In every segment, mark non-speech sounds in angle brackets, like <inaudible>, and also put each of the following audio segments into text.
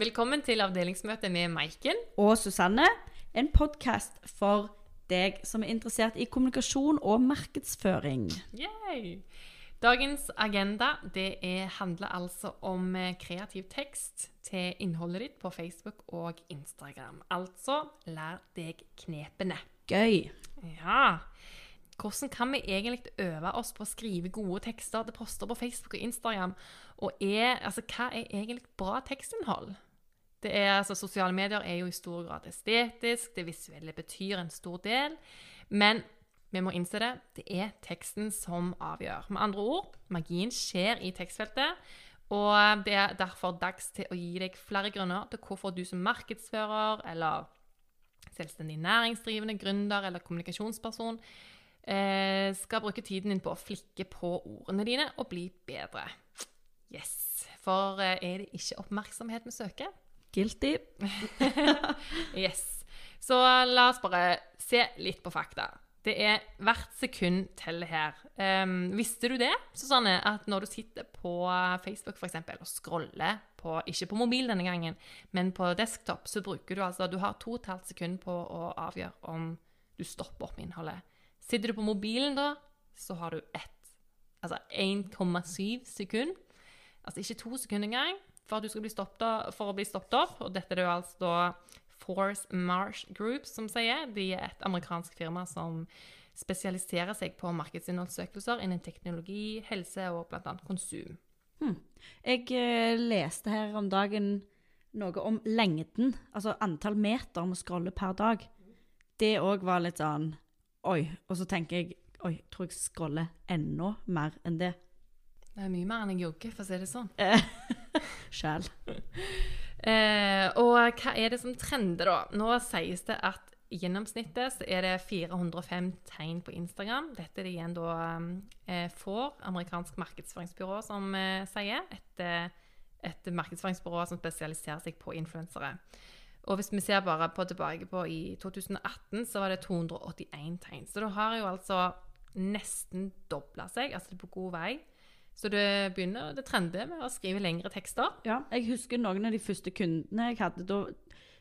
Velkommen til avdelingsmøte med Maiken. og Susanne. En podkast for deg som er interessert i kommunikasjon og markedsføring. Yay! Dagens agenda det er, handler altså om eh, kreativ tekst til innholdet ditt på Facebook og Instagram. Altså lær deg knepene. Gøy. Ja. Hvordan kan vi egentlig øve oss på å skrive gode tekster til poster på Facebook og Instagram? Og er, altså, hva er egentlig bra tekstinnhold? Det er, altså, sosiale medier er jo i stor grad estetisk, det visuelle betyr en stor del. Men vi må innse det, det er teksten som avgjør. Med andre ord, magien skjer i tekstfeltet. Og det er derfor dags til å gi deg flere grunner til hvorfor du som markedsfører eller selvstendig næringsdrivende, gründer eller kommunikasjonsperson eh, skal bruke tiden din på å flikke på ordene dine og bli bedre. Yes. For eh, er det ikke oppmerksomhet vi søker? Guilty. <laughs> Yes. Så la oss bare se litt på fakta. Det er hvert sekund teller her. Um, visste du det, Susanne, at når du sitter på Facebook for eksempel, og scroller på, ikke på mobil denne gangen, men på desktop, så bruker du altså Du har to og et halvt sekund på å avgjøre om du stopper opp innholdet. Sitter du på mobilen da, så har du ett. Altså 1,7 sekund. Altså ikke to sekunder engang for at du skal bli stoppet, for å bli stoppet opp. Og dette er det jo altså da Force Marsh Group som sier. De er et amerikansk firma som spesialiserer seg på markedsinnholdssøkelser innen teknologi, helse og bl.a. konsum. Jeg eh, leste her om dagen noe om lengden, altså antall meter vi scroller per dag. Det òg var litt sånn Oi. Og så tenker jeg Oi, tror jeg scroller enda mer enn det Det er mye mer enn jeg jogger, for å si det sånn. <laughs> sjøl. Eh, og hva er det som trender, da? Nå sies det at i gjennomsnittet så er det 405 tegn på Instagram. Dette er det igjen da eh, får amerikansk markedsføringsbyrå som eh, sier. Et, eh, et markedsføringsbyrå som spesialiserer seg på influensere. Og hvis vi ser bare på tilbake på i 2018, så var det 281 tegn. Så det har jo altså nesten dobla seg. Altså det er på god vei. Så det begynner, det trender med å skrive lengre tekster. Ja, jeg husker noen av de første kundene jeg hadde da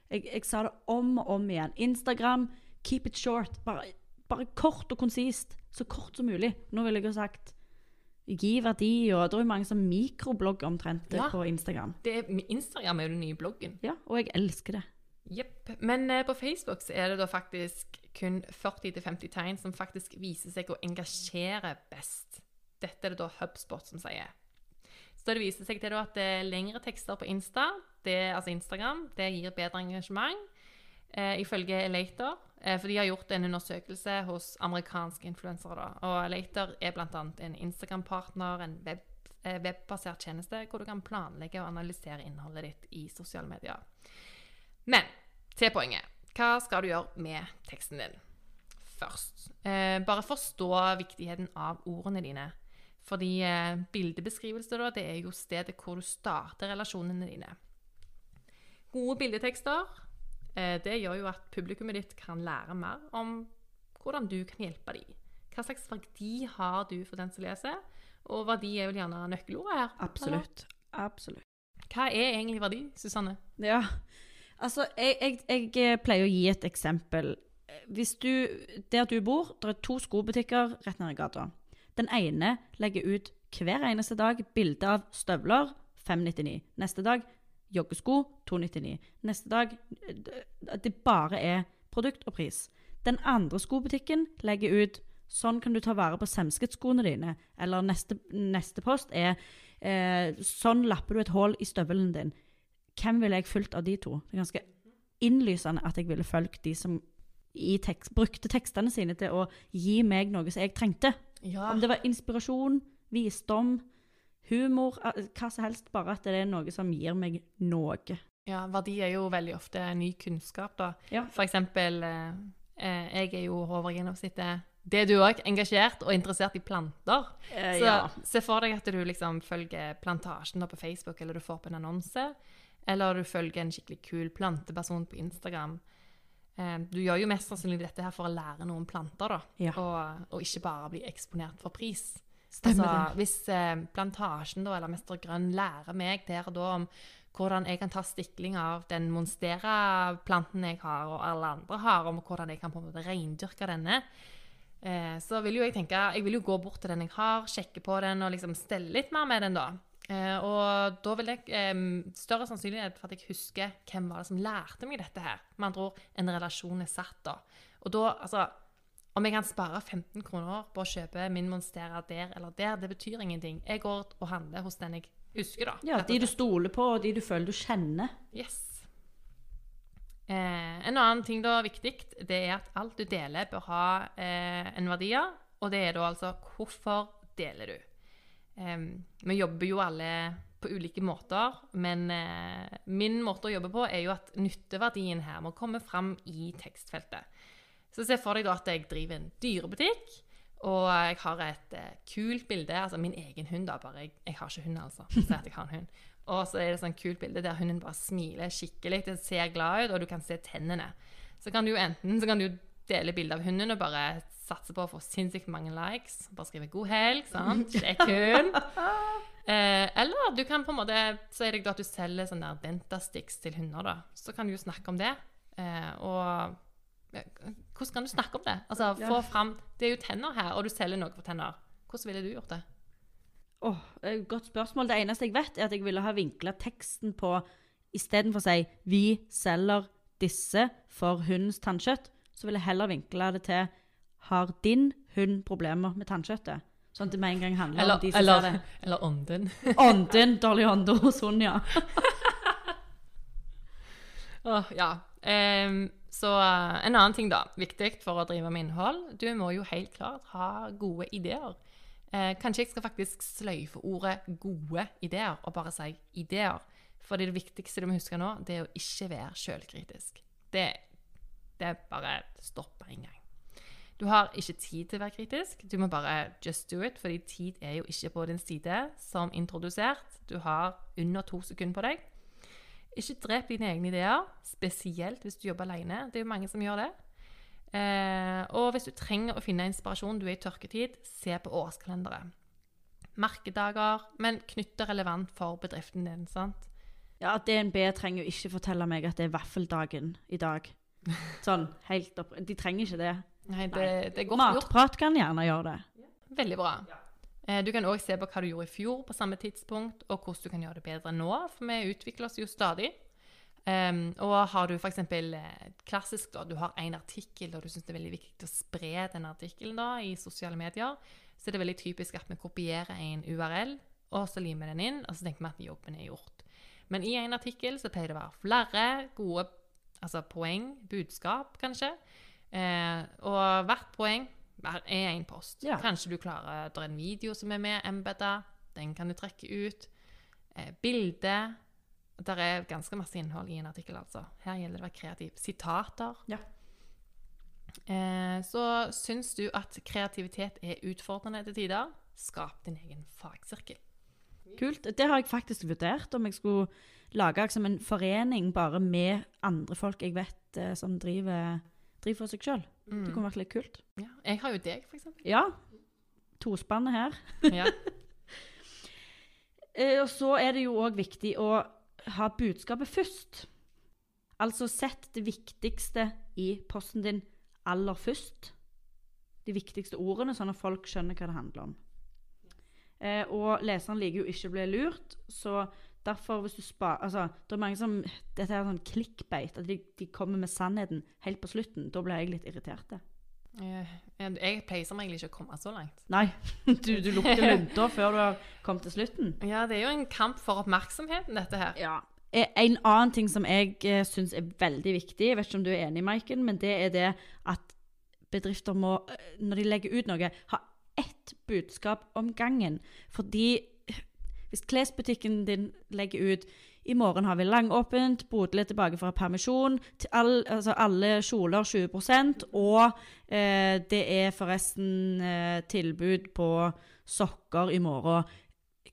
jeg, jeg sa det om og om igjen. Instagram, keep it short. Bare, bare kort og konsist. Så kort som mulig. Nå ville jeg jo sagt gi verdi, og det er jo mange som mikroblogger omtrent Ja. på Instagram. Det er, Instagram er jo den nye bloggen. Ja, og jeg elsker det. Jepp. Men eh, på Facebook så er det da faktisk kun 40-50 tegn som faktisk viser seg å engasjere best. Dette er det da HubSpot som sier. Så det viser seg til at lengre tekster på Insta, det, altså Instagram, det gir bedre engasjement, eh, ifølge Later. Eh, for de har gjort en undersøkelse hos amerikanske influensere. Og Later er bl.a. en Instagram-partner, en web, eh, webbasert tjeneste hvor du kan planlegge og analysere innholdet ditt i sosiale medier. Men til poenget. Hva skal du gjøre med teksten din? Først, eh, bare forstå viktigheten av ordene dine. Fordi eh, bildebeskrivelse da, det er jo stedet hvor du starter relasjonene dine. Gode bildetekster eh, det gjør jo at publikummet ditt kan lære mer om hvordan du kan hjelpe dem. Hva slags verdi har du for den som leser? Og verdi er vel gjerne nøkkelordet her. Absolutt. Absolutt. Hva er egentlig verdi, Susanne? Ja, altså jeg, jeg, jeg eh, pleier å gi et eksempel. Hvis du, der du bor, det er to skobutikker rett ned i gata. Den ene legger ut hver eneste dag bilde av støvler, 599. Neste dag joggesko, 299. Neste dag At Det bare er produkt og pris. Den andre skobutikken legger ut Sånn kan du ta vare på semsketskoene dine. Eller neste, neste post er eh, Sånn lapper du et hull i støvelen din. Hvem ville jeg fulgt av de to? Det er ganske innlysende at jeg ville fulgt de som tekst, brukte tekstene sine til å gi meg noe som jeg trengte. Ja. Om det var inspirasjon, visdom, humor, eh, hva som helst. Bare at det er noe som gir meg noe. ja, verdi er jo veldig ofte ny kunnskap, da. Ja. For eksempel, eh, eh, jeg er jo over gjennomsnittet det er du òg, engasjert og interessert i planter. Så ja. se for deg at du liksom følger Plantasjen på Facebook, eller du får på en annonse. Eller du følger en skikkelig kul planteperson på Instagram. Eh, du gjør jo mest sannsynlig dette her for å lære noe om planter, da. Ja. Og, og ikke bare bli eksponert for pris. Stemmer altså, Hvis eh, Plantasjen da, eller Mester Grønn lærer meg der og da om hvordan jeg kan ta stikling av den monstera-planten jeg har, og alle andre har, om hvordan jeg kan på en måte reindyrke denne, eh, så vil jo jeg tenke Jeg vil jo gå bort til den jeg har, sjekke på den og liksom stelle litt mer med den, da. Eh, og da vil jeg eh, større sannsynlighet for at jeg husker hvem var det som lærte meg dette her. Med andre ord, en relasjon er satt, da. Og da, altså Om jeg kan spare 15 kroner på å kjøpe min Monstera der eller der, det betyr ingenting. Jeg går og handler hos den jeg husker, da. Ja, De du stoler på, og de du føler du kjenner. Yes. Eh, en annen ting da viktig, det er at alt du deler bør ha eh, en verdi og det er da altså hvorfor deler du? Eh, vi jobber jo alle på ulike måter, men eh, min måte å jobbe på er jo at nytteverdien her må komme fram i tekstfeltet. Så se for deg da at jeg driver en dyrebutikk, og jeg har et uh, kult bilde, altså min egen hund da, bare jeg, jeg har ikke hund altså, så at jeg har en hund. Og så er det sånn kult bilde der hunden bare smiler skikkelig, den ser glad ut, og du kan se tennene. Så kan du jo enten kan du dele bilde av hunden og bare satse på å få sinnssykt mange likes. Bare skrive 'god helg', sant? Sjekk hund. <laughs> Eh, eller du kan på en måte Så er det da at du selger sånne der Dentasticks til hunder, da. Så kan du jo snakke om det. Eh, og ja, hvordan kan du snakke om det? Altså, få fram Det er jo tenner her, og du selger noe for tenner. Hvordan ville du gjort det? Det er et Godt spørsmål. Det eneste jeg vet, er at jeg ville ha vinkla teksten på Istedenfor å si 'Vi selger disse for hundens tannkjøtt', så ville jeg heller vinkla det til 'Har din hund problemer med tannkjøttet?' Sånn at det med en gang handler om de som ser det. eller ånden. <laughs> Ånden, dårlig ånde hos hund, ja. <laughs> oh, ja. Um, så eh, en annen ting, da. Viktig for å drive med innhold. Du må jo helt klart ha gode ideer. Eh, kanskje jeg skal faktisk sløyfe ordet 'gode ideer' og bare si 'ideer'. For det viktigste du må huske nå, det er å ikke være sjølkritisk. Det, det er bare stopp en gang. Du har ikke tid til å være kritisk. Du må bare just do it, fordi tid er jo ikke på din side, som introdusert. Du har under to sekunder på deg. Ikke drep dine egne ideer, spesielt hvis du jobber alene. Det er jo mange som gjør det. Eh, og hvis du trenger å finne inspirasjon, du er i tørketid, se på årskalendere. Merkedager, men knytt det relevant for bedriften din. sant? Ja, DNB trenger jo ikke fortelle meg at det er vaffeldagen i dag. <laughs> Sånn, helt opp. De trenger ikke det. Nei, det, det er godt gjort. Matprat kan gjerne gjøre det. Veldig bra. Eh, Du kan òg se på hva du gjorde i fjor på samme tidspunkt, og hvordan du kan gjøre det bedre nå, for vi utvikler oss jo stadig. Um, og har du f.eks. Eh, klassisk, da, du har en artikkel og du syns det er veldig viktig å spre den artikkelen da, i sosiale medier, så er det veldig typisk at vi kopierer en URL, og så limer den inn, og så tenker vi at jobben er gjort. Men i en artikkel så pleier det å være flere gode altså poeng, budskap, kanskje. Eh, og hvert poeng er én post. Ja. Kanskje du klarer Det er en video som er med embeta. Den kan du trekke ut. Eh, bilde. Det er ganske masse innhold i en artikkel, altså. Her gjelder det å være kreativ. Sitater. Ja. Eh, så syns du at kreativitet er utfordrende til tider, skap din egen fagsirkel. Kult. Det har jeg faktisk vurdert, om jeg skulle lage liksom, en forening bare med andre folk jeg vet eh, som driver, driver for seg sjøl. Det kunne vært litt kult. Ja. Jeg har jo deg, for eksempel. Ja. Tospannet her. <laughs> Ja. Eh, og så er det jo òg viktig å ha budskapet først. Altså sett det viktigste i posten din aller først. De viktigste ordene, sånn at folk skjønner hva det handler om. Eh, og leseren liker jo ikke å bli lurt, så derfor hvis du spar... Altså, det er mange som Dette er sånn clickbait, at de, de kommer med sannheten helt på slutten. Da blir jeg litt irritert. Eh, Jeg pleier som regel ikke å komme så langt. Nei, <laughs> du, du lukter lunta før du har kommet til slutten. Ja, det er jo en kamp for oppmerksomheten, dette her. Ja. Eh, En annen ting som jeg eh, syns er veldig viktig, jeg vet ikke om du er enig, Maiken, men det er det at bedrifter må, når de legger ut noe, ha ett budskap om gangen. Fordi hvis klesbutikken din legger ut i morgen har vi langåpent, Bodil er tilbake fra permisjon, til all, altså alle kjoler 20% og eh, det er forresten eh, tilbud på sokker i morgen.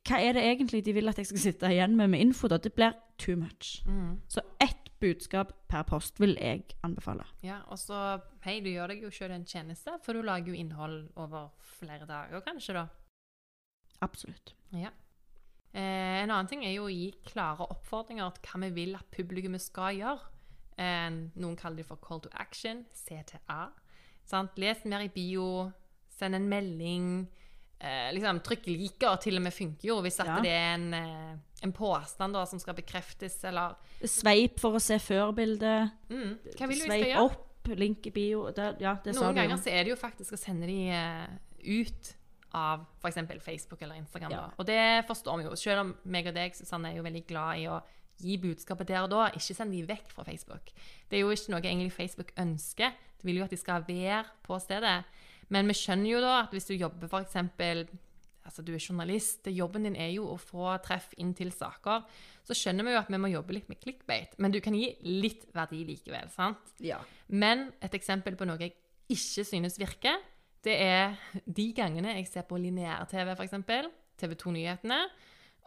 Hva er det egentlig de vil at jeg skal sitte igjen med med info? da? Det blir too much. Mm. Så ett budskap per post vil jeg anbefale. Ja, og så Hei, du gjør deg jo sjøl en tjeneste, for du lager jo innhold over flere dager, kanskje, da. Absolutt. Ja. Eh, en annen ting er jo å gi klare oppfordringer til hva vi vil at publikummet skal gjøre. Eh, noen kaller det for call to action, CTA. Sant? Les mer i bio, send en melding. Eh, liksom, Trykk 'liker' til og med funker jo hvis Ja. det er en, eh, en påstand da, som skal bekreftes, eller Sveip for å se før-bildet. mm, Hva vil du Sveip opp, link i bio. Det, ja, det Noen ganger så er det jo faktisk å sende de eh, ut av f.eks. Facebook eller Instagram. Ja. Og det forstår vi jo. Selv om meg og deg Susanne, er jo veldig glad i å gi budskapet der og da. Ikke send de vekk fra Facebook. Det er jo ikke noe egentlig Facebook ønsker. De vil jo at de skal være på stedet. Men vi skjønner jo da at hvis du jobber f.eks. Altså, du er journalist, jobben din er jo å få treff inn til saker. Så skjønner vi jo at vi må jobbe litt med clickbait, men du kan gi litt verdi likevel. sant? Ja. Men et eksempel på noe jeg ikke synes virker, det er de gangene jeg ser på lineær-TV, f.eks. TV 2-nyhetene,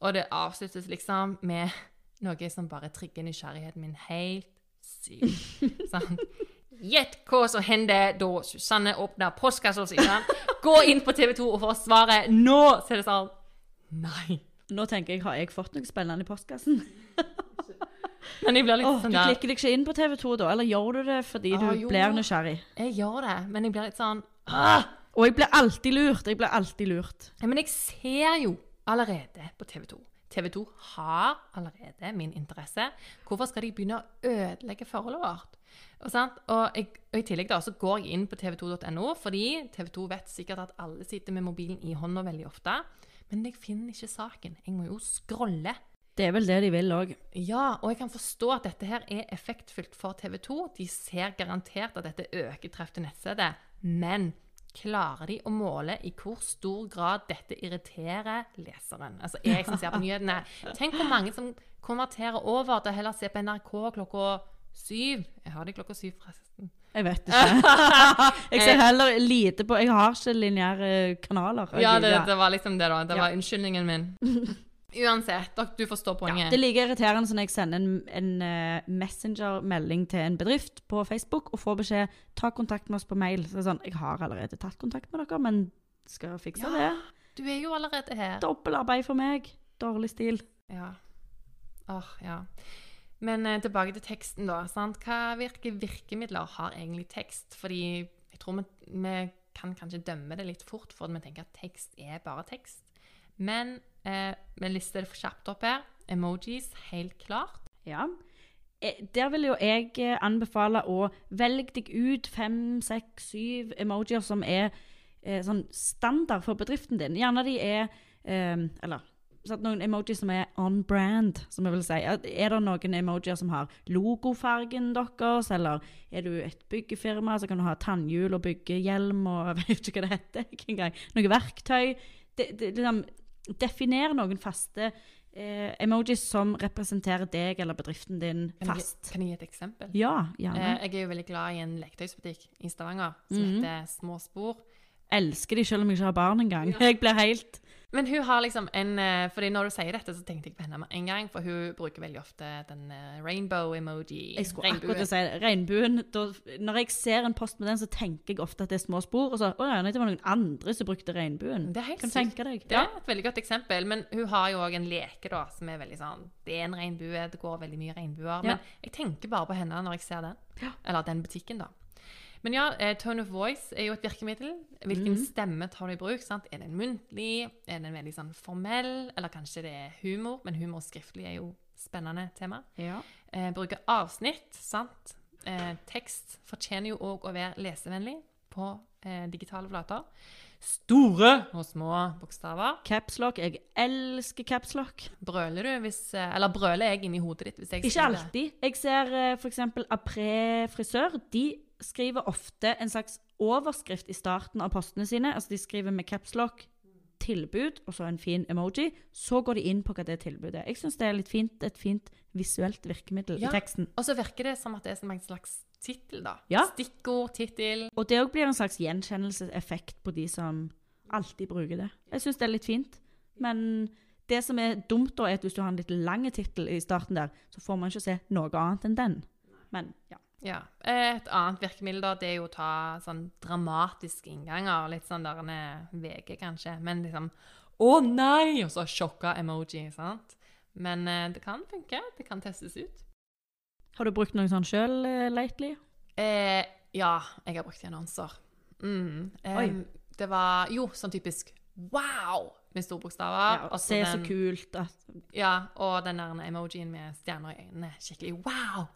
og det avsluttes liksom med noe som bare trigger nysgjerrigheten min helt sykt. <laughs> Sånn. Gjett hva som hender da Susanne åpner postkassa si. sant? Gå inn på TV 2 og få svaret nå! Så er det sånn Nei. Nå tenker jeg, har jeg fått noe spennende i postkassen? <laughs> Men jeg blir litt oh, sånn du klikker deg ikke inn på TV 2 da, eller gjør du det fordi Ah, du jo. blir nysgjerrig? Jeg gjør det, men jeg blir litt sånn ah! Og jeg blir alltid lurt, jeg blir alltid lurt. Ja, men jeg ser jo allerede på TV 2. TV 2 har allerede min interesse. Hvorfor skal de begynne å ødelegge forholdet vårt? Og, sant? Og, jeg, og I tillegg da, så går jeg inn på tv2.no, fordi TV 2 vet sikkert at alle sitter med mobilen i hånda veldig ofte. Men jeg finner ikke saken. Jeg må jo scrolle. Det er vel det de vil òg. Ja, og jeg kan forstå at dette her er effektfullt for TV 2. De ser garantert at dette øker treff til nettstedet. Men klarer de å måle i hvor stor grad dette irriterer leseren? Altså jeg som ser på <laughs> nyhetene. Tenk hvor mange som konverterer over til å heller se på NRK klokka syv. Jeg har det klokka syv, forresten. Jeg vet <laughs> ikke. jeg ser heller lite på Jeg har ikke lineære kanaler. Ja, det, det var liksom det, da. Det var unnskyldningen min. <laughs> Uansett, du forstår poenget. Det er like irriterende som når jeg sender en, en eh, messenger-melding til en bedrift på Facebook og får beskjed ta kontakt med oss på mail. Så det er sånn, Jeg har allerede tatt kontakt med dere, men skal fikse Ja. det. Du er jo allerede her. Dobbeltarbeid for meg. Dårlig stil. Ja. Åh, ja. Men eh, tilbake til teksten, da. Sant? Hva virke virkemidler har egentlig tekst? Fordi jeg tror vi, vi kan kanskje dømme det litt fort, for vi tenker at tekst er bare tekst. Men eh, vi lister det kjapt opp her. Emojis, helt klart. Ja. Eh, Der vil jo jeg eh, anbefale å velge deg ut fem, seks, syv emojier som er eh, sånn standard for bedriften din. Gjerne de er eh, Eller sånn, noen emojis som er on brand, som jeg vil si. Er det noen emojier som har logofargen deres, eller er du et byggefirma, så kan du ha tannhjul og byggehjelm og <laughs> jeg vet ikke hva det heter engang. Noe verktøy. Det, det, liksom, definer noen faste eh, emojis som representerer deg eller bedriften din Kan jeg, fast. kan jeg gi et eksempel? Ja, Eh, gjerne. jeg er jo veldig glad i en leketøysbutikk i Stavanger som Mhm. heter Små spor. Elsker de selv om jeg ikke har barn engang. <laughs> Jeg blir helt Men hun har liksom en eh, fordi når du sier dette, så tenkte jeg på henne med en gang. For hun bruker veldig ofte den eh, rainbow-emoji. Jeg skulle Regnbuen. akkurat si det. Regnbuen. Da, når jeg ser en post med den, så tenker jeg ofte at det er små spor. Og så å ja, det var noen andre som brukte regnbuen. Det er helt Kan sykt. tenke deg? Det er et veldig godt eksempel, men hun har jo òg en leke da, som er veldig sånn Det er en regnbue, det går veldig mye regnbuer. Ja. Men jeg tenker bare på henne når jeg ser den. Ja. Eller den butikken, da. Men ja, eh, tone of voice er jo et virkemiddel. Hvilken mm. stemme tar du i bruk? sant? Er det en muntlig? Er det en veldig sånn formell? Eller kanskje det er humor? Men humor skriftlig er jo spennende tema. Ja. Eh, bruke avsnitt, sant? Eh, tekst fortjener jo òg å være lesevennlig på eh, digitale flater. Store og små bokstaver. Capslock. Jeg elsker capslock. Brøler du hvis eh, Eller brøler jeg inni hodet ditt hvis jeg Ikke skriver alltid. Jeg ser f.eks. for eksempel Apré frisør. De skriver ofte en slags overskrift i starten av postene sine. Altså De skriver med capslock, tilbud og så en fin emoji. Så går de inn på hva det tilbudet er. Jeg syns det er litt fint, et fint visuelt virkemiddel Ja. i teksten. Og så virker det som at det er som en slags tittel, da. Ja. Stikkord, tittel. Og det òg blir en slags gjenkjennelseseffekt på de som alltid bruker det. Jeg syns det er litt fint. Men det som er dumt, da, er at hvis du har en litt lang tittel i starten der, så får man ikke se noe annet enn den. Men ja. Ja. Et annet virkemiddel da, det er jo å ta sånn dramatiske innganger. Litt sånn der en VG, kanskje. Men liksom 'Å nei!' og så sjokka emoji. sant? Men eh, det kan funke. Det kan testes ut. Har du brukt noe sånt sjøl lately? Eh, ja, jeg har brukt annonser. Mm. Eh, det var jo sånn typisk 'wow' med store bokstaver. Ja, og se så kult at Ja, og den der emojien med stjerner i øynene. Skikkelig wow!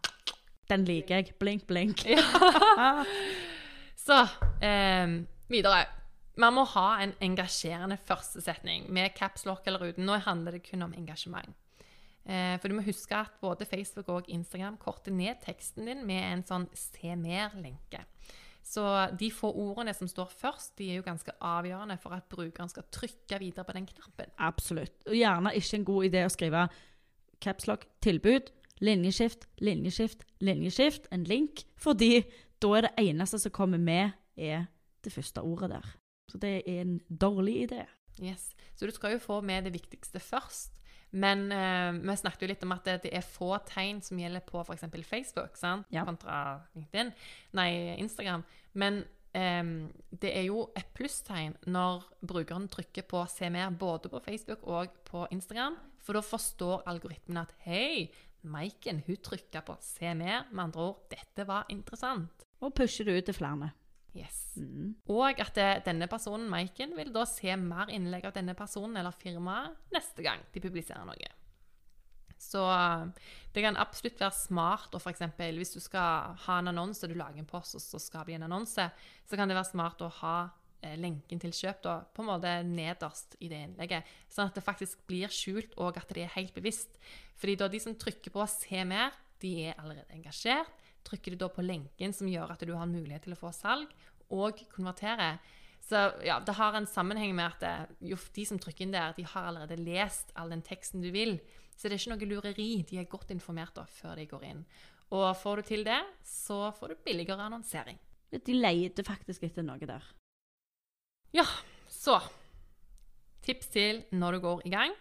Den liker jeg. Blink, blink. Ja. <laughs> Så eh, videre. Man må ha en engasjerende førstesetning med capslock eller uten. Nå handler det kun om engasjement. Eh, for du må huske at både Facebook og Instagram korter ned teksten din med en sånn se mer-lenke. Så de få ordene som står først, de er jo ganske avgjørende for at brukeren skal trykke videre på den knappen. Absolutt. Og gjerne ikke en god idé å skrive capslock, tilbud, linjeskift, linjeskift, linjeskift, en link, fordi da er det eneste som kommer med, er det første ordet der. Så det er en dårlig idé. Yes. Så du skal jo få med det viktigste først. Men uh, vi snakket jo litt om at det, det er få tegn som gjelder på f.eks. Facebook? Ja. kontra LinkedIn, nei, Instagram. Men um, det er jo et plusstegn når brukeren trykker på 'se mer' både på Facebook og på Instagram. For da forstår algoritmen at 'hei, Maiken hun trykka på 'se mer'. Med andre ord, dette var interessant. Og pusher det ut til flere. Yes. Mm. Og at det, denne personen, Maiken, vil da se mer innlegg av denne personen eller firmaet neste gang de publiserer noe. Så eh, det kan absolutt være smart, å eksempel, hvis du skal ha en annonse, du lager en post, og så skal det bli en annonse, så kan det være smart å ha eh, lenken til kjøp da, på en måte nederst i det innlegget, sånn at det faktisk blir skjult, og at det er helt bevisst. Fordi da de som trykker på 'se mer', de er allerede engasjert. Trykker du da på lenken som gjør at du har mulighet til å få salg, og konvertere, så ja, det har en sammenheng med at det, jo, de som trykker inn der, de har allerede lest all den teksten du vil. Så det er ikke noe lureri. De er godt informert da, før de går inn. Og får du til det, så får du billigere annonsering. De leter faktisk etter noe der. Ja, så Tips til når du går i gang.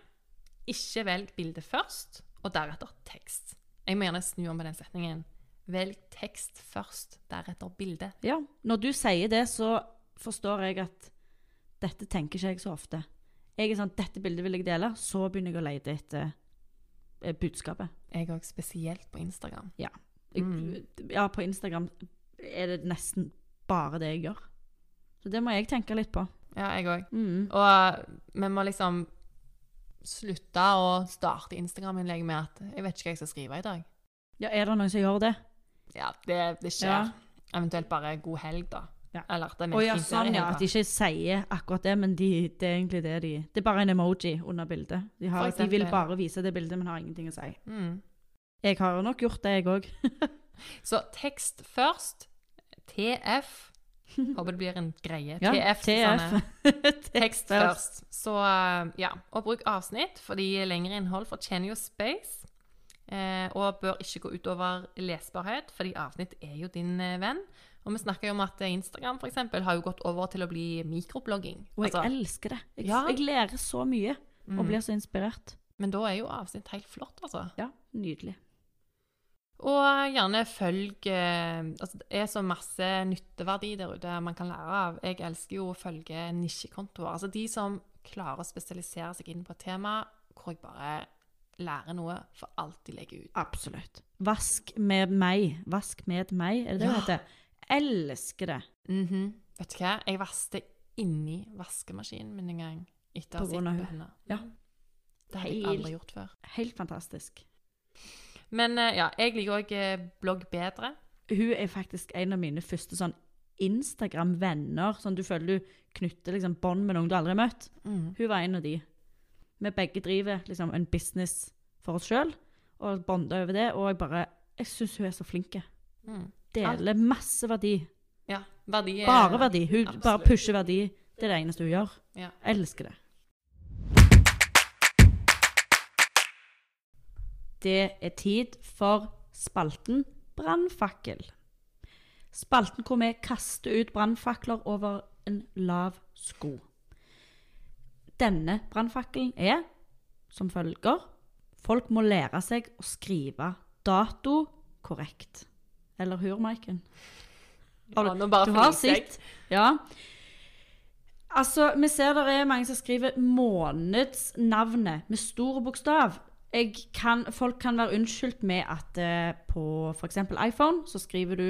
Ikke velg bilde først, og deretter tekst. Jeg må gjerne snu om på den setningen. Velg tekst først, deretter bilde. Ja, når du sier det, så forstår jeg at dette tenker ikke jeg så ofte. Jeg er sånn, dette bildet vil jeg dele, så begynner jeg å lete etter eh, budskapet. Jeg òg, spesielt på Instagram. Ja. Mm. Ja, på Instagram er det nesten bare det jeg gjør. Så det må jeg tenke litt på. Ja, jeg òg. Mm. Og vi må liksom slutte å starte Instagram-innlegg med at 'jeg vet ikke hva jeg skal skrive i dag'. Ja, er det noen som gjør det? Ja, det, det skjer. Ja. Eventuelt bare 'god helg', da. Ja. Eller at den er ja, sånn, ja. At de ikke sier akkurat det, men de, det er egentlig det de Det er bare en emoji under bildet. De, har, de vil bare vise det bildet, men har ingenting å si. Mm. Jeg har nok gjort det, jeg òg. <laughs> Så tekst først. TF. Håper det blir en greie. Ja, TF. TF. <laughs> Tekst først. Så eh, ja, og bruk avsnitt, fordi lengre innhold fortjener jo space. Eh, og bør ikke gå utover lesbarhet, fordi avsnitt er jo din eh, venn. Og vi snakker jo om at Instagram for eksempel, har jo gått over til å bli mikroblogging. Og jeg Altså, elsker det. Jeg, Ja. jeg lærer så mye og mm. blir så inspirert. Men da er jo avsnitt helt flott, altså. Ja, nydelig. Og gjerne følg eh, altså Det er så masse nytteverdi der ute man kan lære av. Jeg elsker jo å følge nisjekontoer. Altså de som klarer å spesialisere seg inn på et tema hvor jeg bare lærer noe for alt de legger ut. Absolutt. Vask med meg. Vask med meg, er det det Ja. det heter? Elsker det. Mhm. Vet du hva? Jeg vasket inni vaskemaskinen min en gang etter å ha av på henne. Ja. Det hadde jeg aldri gjort før. Helt fantastisk. Men eh, ja, jeg liker òg blogg bedre. Hun er faktisk en av mine første sånn Instagram-venner. Sånn du føler du knytter liksom bånd med noen du aldri har møtt. Mm. Hun var en av de. Vi begge driver liksom en business for oss sjøl og bonder over det. Og jeg bare Jeg syns hun er så flink. Mm. Deler masse verdi. Ja. Verdi er Bare verdi. Hun bare absolutt. pusher verdi. Det er det eneste hun gjør. Ja. Elsker det. Det er tid for spalten Brannfakkel. Spalten hvor vi kaster ut brannfakler over en lav sko. Denne brannfakkelen er som følger Folk må lære seg å skrive dato korrekt. Eller hur, Maiken? Ja, nå bare du har sitt. Ja. Altså, vi ser det er mange som skriver månedsnavnet med stor bokstav. Kan, folk kan være unnskyldt med at eh, på f.eks. iPhone så skriver du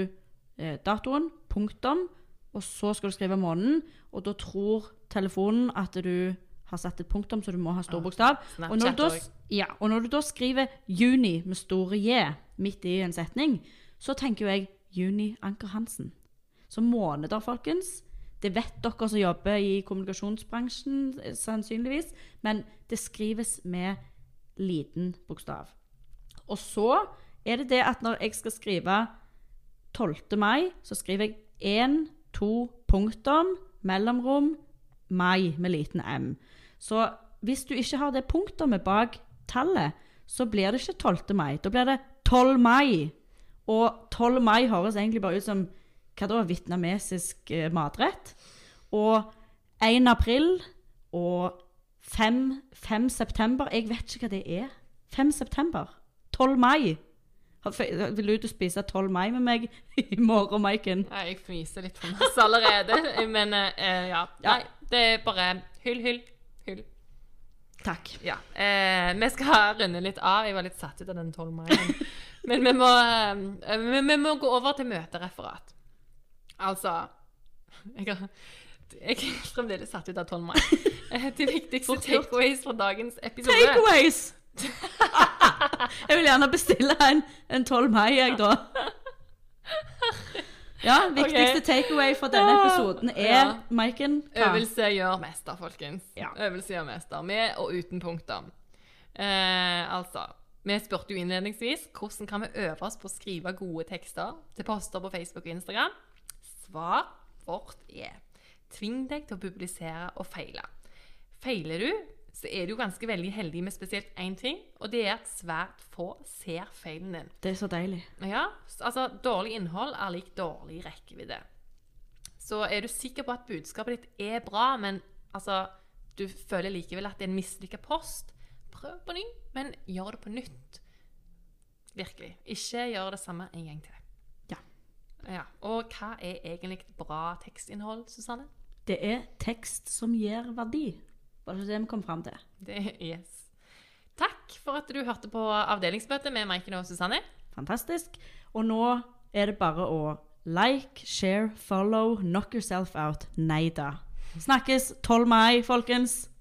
eh, datoen, punktum, og så skal du skrive måneden, og da tror telefonen at du har satt et punktum, så du må ha stor Ah, bokstav. Og når, du da, ja, og når du da skriver juni med store J midt i en setning, så tenker jo jeg Juni Anker Hansen. Så måneder, folkens. Det vet dere som jobber i kommunikasjonsbransjen, eh, sannsynligvis. Men det skrives med liten bokstav. Og så er det det at når jeg skal skrive 12. mai, så skriver jeg 1, 2, punktum, mellomrom, mai med liten m. Så hvis du ikke har det punktumet bak tallet, så blir det ikke 12. mai. Da blir det 12 mai. Og 12 mai høres egentlig bare ut som hva da, vietnamesisk eh, matrett. Og 1 april og 5, 5 september Jeg vet ikke hva det er. 5 september. 12 mai. Vil du ut og spise 12 mai med meg <laughs> i morgen, Maiken? Ja, Jeg fniser litt for masse allerede. Men uh, ja. Nei, det er bare hyll, hyll, hyll. Takk. Ja. Eh, vi skal runde litt av. Jeg var litt satt ut av den 12 mai. Men, vi, må, vi, vi må gå over til møtereferat. Altså jeg er fremdeles satt ut av 12 mai. <laughs> De viktigste takeaways fra dagens episode. Takeaways! <laughs> jeg vil gjerne bestille en, en 12 mai, jeg, da. Ja, viktigste okay. takeaway fra denne episoden er, Ja. Maiken hva? Øvelse gjør mester, folkens. Ja. Øvelse gjør mester, med og uten punkter. Eh, altså, vi spurte jo innledningsvis hvordan kan vi øve oss på å skrive gode tekster til poster på Facebook og Instagram. Svar vårt er tving deg til å publisere og feile. Feiler du, så er du ganske veldig heldig med spesielt én ting, og det er at svært få ser feilen din. Det er så deilig. Ja, altså dårlig innhold er lik dårlig rekkevidde. Så er du sikker på at budskapet ditt er bra, men altså, du føler likevel at det er en mislykka post, prøv på ny, men gjør det på nytt. Virkelig. Ikke gjør det samme en gang til. Ja. Ja. Og hva er egentlig bra tekstinnhold, Susanne? Det er tekst som gir verdi. Var det det vi kom fram til? Det yes. Takk for at du hørte på avdelingsmøtet med Maiken og Susanne. Fantastisk. Og nå er det bare å like, share, follow, knock yourself out. Nei da. Snakkes 12. mai, folkens.